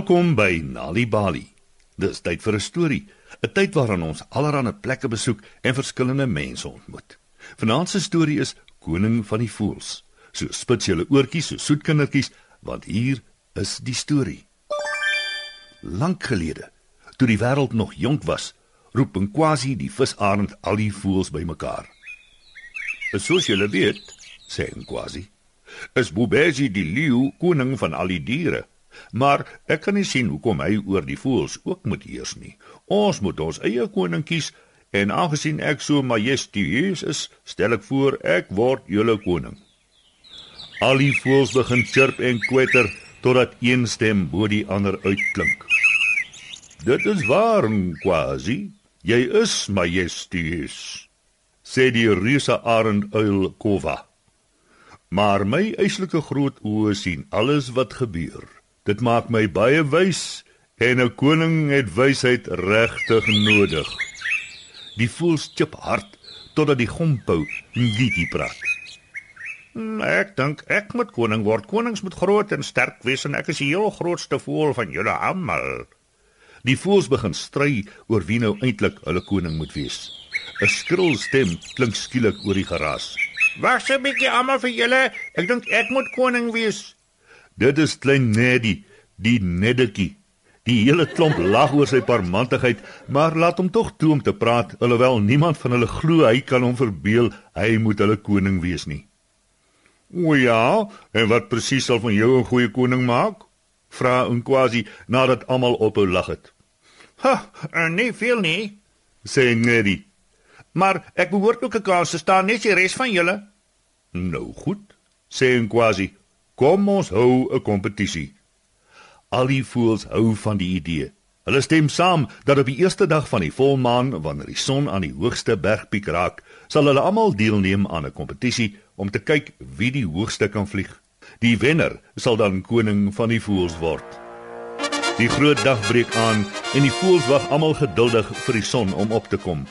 Welkom by Nali Bali. Dis tyd vir 'n storie, 'n tyd waarin ons allerlei plekke besoek en verskillende mense ontmoet. Vanaand se storie is Koning van die Voëls. So spits julle oortjies, so soet kindertjies, want hier is die storie. Lank gelede, toe die wêreld nog jonk was, roep 'n quasi die visarend al die voëls bymekaar. "Soos julle weet," sê 'n quasi, "is Bobesi die leeu koning van al die diere." Maar ek kan nie sien hoekom hy oor die voëls ook moet heers nie. Ons moet ons eie koning kies en aangesien ek so majestueus is, stel ek voor ek word julle koning. Al die voëls begin chirp en kwetter totdat een stem bo die ander uitklink. Dit is waar, quasi. Jy is majestueus, sê die reuse arend uil Kova. Maar my eislike groot oë sien alles wat gebeur. Dit maak my baie wys en 'n koning het wysheid regtig nodig. Die voels chip hard totdat die gompou ngiti praat. Hmm, ek dink ek moet koning word. Konings moet groot en sterk wees en ek is die heel grootste voël van julle almal. Die voels begin stry oor wie nou eintlik hulle koning moet wees. 'n Skril stem klink skielik oor die geraas. Wag 'n bietjie almal vir julle. Ek dink ek moet koning wees. Dit is klein Neddy, die Neddetjie. Die hele klomp lag oor sy parmantigheid, maar laat hom tog toe om te praat, alhoewel niemand van hulle glo hy kan hom verbeel hy moet hulle koning wees nie. "O ja, en wat presies sal van jou 'n goeie koning maak?" vra Nkwasi nadat almal ophou lag het. "Ha, en nee veel nie," sê Neddy. "Maar ek behoort ook 'n kans te staan net die res van julle." "Nou goed," sê Nkwasi. Kom ons hou 'n kompetisie. Al die voëls hou van die idee. Hulle stem saam dat op die eerste dag van die volmaan, wanneer die son aan die hoogste bergpiek raak, sal hulle almal deelneem aan 'n kompetisie om te kyk wie die hoogste kan vlieg. Die wenner sal dan koning van die voëls word. Die groot dag breek aan en die voëls wag almal geduldig vir die son om op te kom.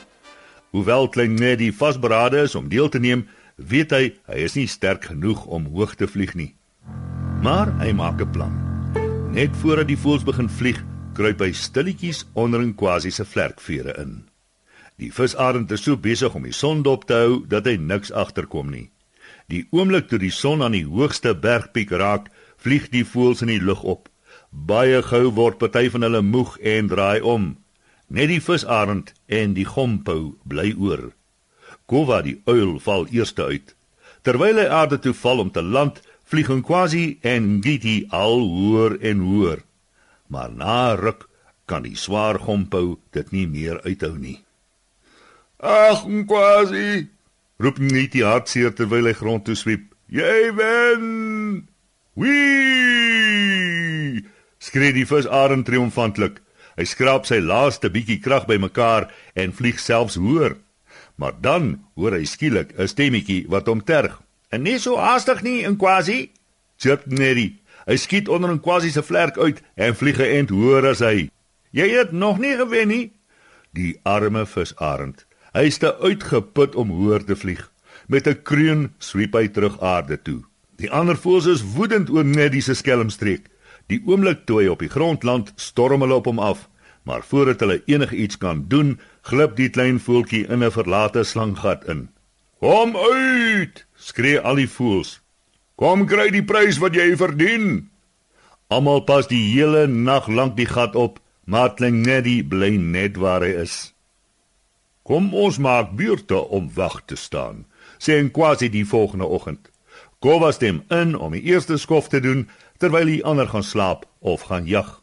Hoewel klein Neddy vasberade is om deel te neem, weet hy hy is nie sterk genoeg om hoog te vlieg nie. Maar hy maak 'n plan. Net voordat die voëls begin vlieg, kruip hy stilletjies onder 'n quasi se vlerkvere in. Die visarend is so besig om die son dop te hou dat hy niks agterkom nie. Die oomblik toe die son aan die hoogste bergpiek raak, vlieg die voëls in die lug op. Baie gou word party van hulle moeg en draai om. Net die visarend en die gompou bly oor. Kova die uil val eerste uit. Terwyl hy aarde toe val om te land, vlieg en quasi en giti al hoër en hoër. Maar na ruk kan die swaar gompou dit nie meer uithou nie. Ag, quasi! roep Niti hartseer terwyl hy grond toe swiep. Jy wen! Wee! skree die visarend triomfantlik. Hy skraap sy laaste bietjie krag bymekaar en vlieg selfs hoër. Maar dan hoor hy skielik 'n stemmetjie wat hom terg. En nie so haastig nie in quasi. Chip Neddy. Hy skiet onder 'n quasi se vlerk uit en vlieg geënt hoër as hy. Jy het nog nie gewen nie. Die arme visarend. Hy is te uitgeput om hoër te vlieg. Met 'n kreun swiep hy terug aarde toe. Die ander voëls is woedend oor Neddy se skelmstreek. Die oomblik toe hy op die grond land, storm hulle op hom af. Maar voordat hulle enigiets kan doen, glip die klein voeltjie in 'n verlate slanggat in. "Kom uit!" skree al die voëls. Kom kry die prys wat jy verdien. Almal pas die hele nag lank die gat op, maar Klingedi bly net waar hy is. Kom ons maak buurte om wag te staan, sê en quasi die volgende oggend. Kova stem in om die eerste skof te doen terwyl die ander gaan slaap of gaan jag.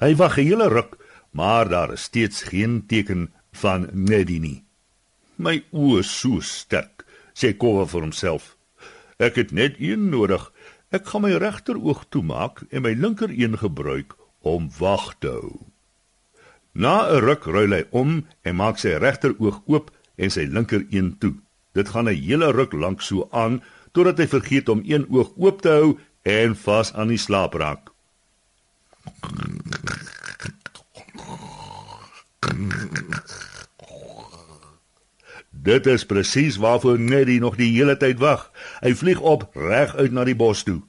Hy wag 'n hele ruk, maar daar is steeds geen teken van Neddy nie. My oë so sterk, sê Kova vir homself. Ek het net een nodig. Ek gaan my regteroog toemaak en my linker een gebruik om wag te hou. Na 'n ruk ruil hy om en maak sy regteroog oop en sy linker een toe. Dit gaan 'n hele ruk lank so aan totdat hy vergeet om een oog oop te hou en vas aan die slaap raak. Dit is presies waarvoor Neddy nog die hele tyd wag. Hy vlieg op reg uit na die bos toe.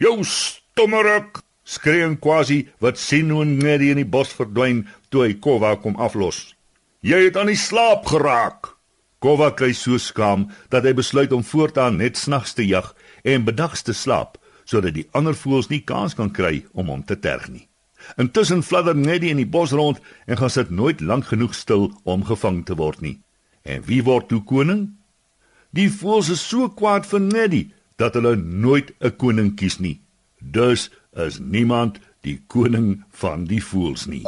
"Jou stommerik!" Skreeu quasi wat sien hoe net in die bos verdwyn toe hy Kova kom aflos. Jy het aan die slaap geraak. Kova kry so skaam dat hy besluit om voortaan net snags te jag en bedags te slaap sodat die ander voëls nie kans kan kry om hom te terg nie. Intussen fladder Neddy in die bos rond en gaan sit nooit lank genoeg stil om gevang te word nie. En wie word toe koning? Die voëls is so kwaad vir Neddy dat hulle nooit 'n koning kies nie. Dus is niemand die koning van die voëls nie.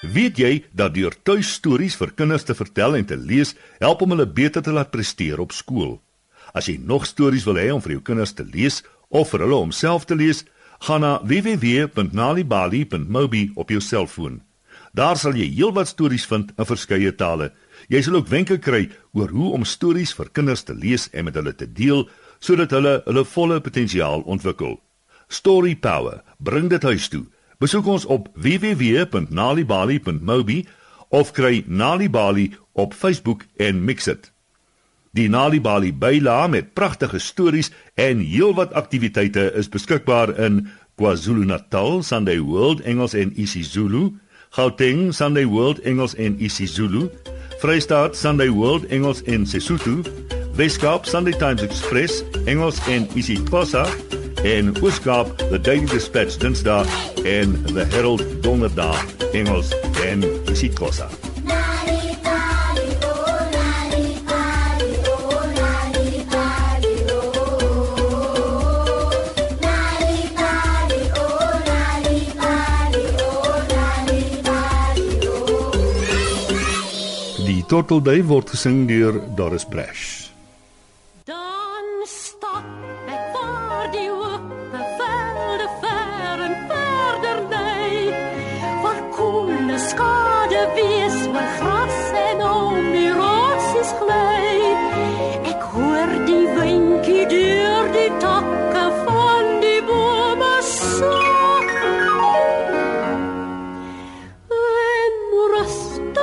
Weet jy dat deur tuistories vir kinders te vertel en te lees help om hulle beter te laat presteer op skool? As jy nog stories wil hê om vir jou kinders te lees of vir hulle om self te lees, gaan na www.nalibali.mobi op jou selfoon. Daar sal jy heelwat stories vind in verskeie tale. Jy sal ook wenke kry oor hoe om stories vir kinders te lees en met hulle te deel sodat hulle hulle volle potensiaal ontwikkel. Story Power, bring dit huis toe. Besoek ons op www.nalibali.mobi of kry Nalibali op Facebook en mix dit. Die Nalibali byla met pragtige stories en heelwat aktiwiteite is beskikbaar in KwaZulu-Natal, Sunday World Engels en isiZulu, Gauteng, Sunday World Engels en isiZulu, Vrystaat, Sunday World Engels en Sesotho, Weskaap, Sunday Times Express Engels en isiXhosa. En Ooskaap, The Daily Dispatch Dinsdae en The Herald Donderdag Engels en isiXhosa. Torteldui word gesing deur Doris Brash.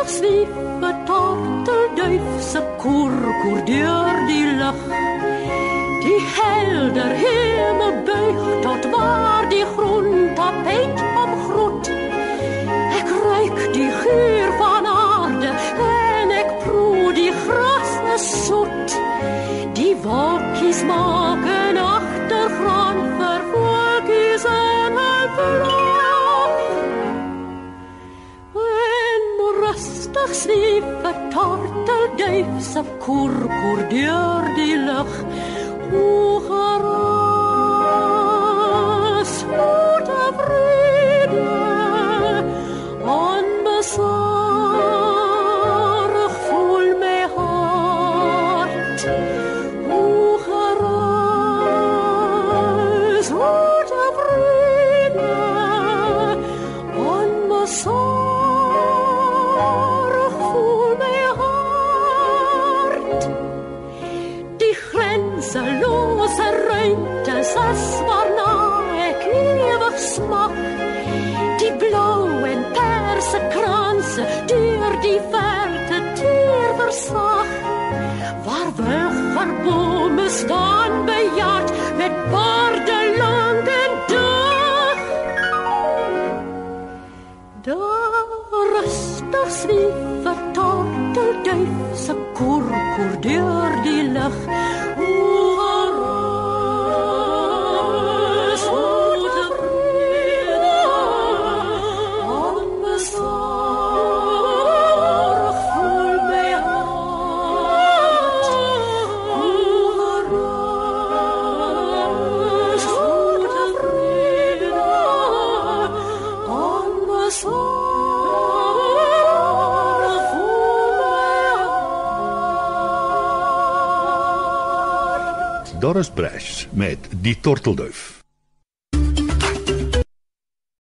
Rustig swief tortelduif se kurkur deur die lug. Die helder hemel buig tot waar die groen tapijt opgroet. Ek ruik die geur van aarde en ek proe die gras is soet. Die wolkies maak 'n agtergrond rustig swief 'n tortelduif se kurkur deur die lug. O, geras, die verte teer versag. Waar weggerbome staan bejaard met baarde lang en dag. Daar rustig swief vertortelduif se kurkur deur die lug. Brash met Die Tortelduif.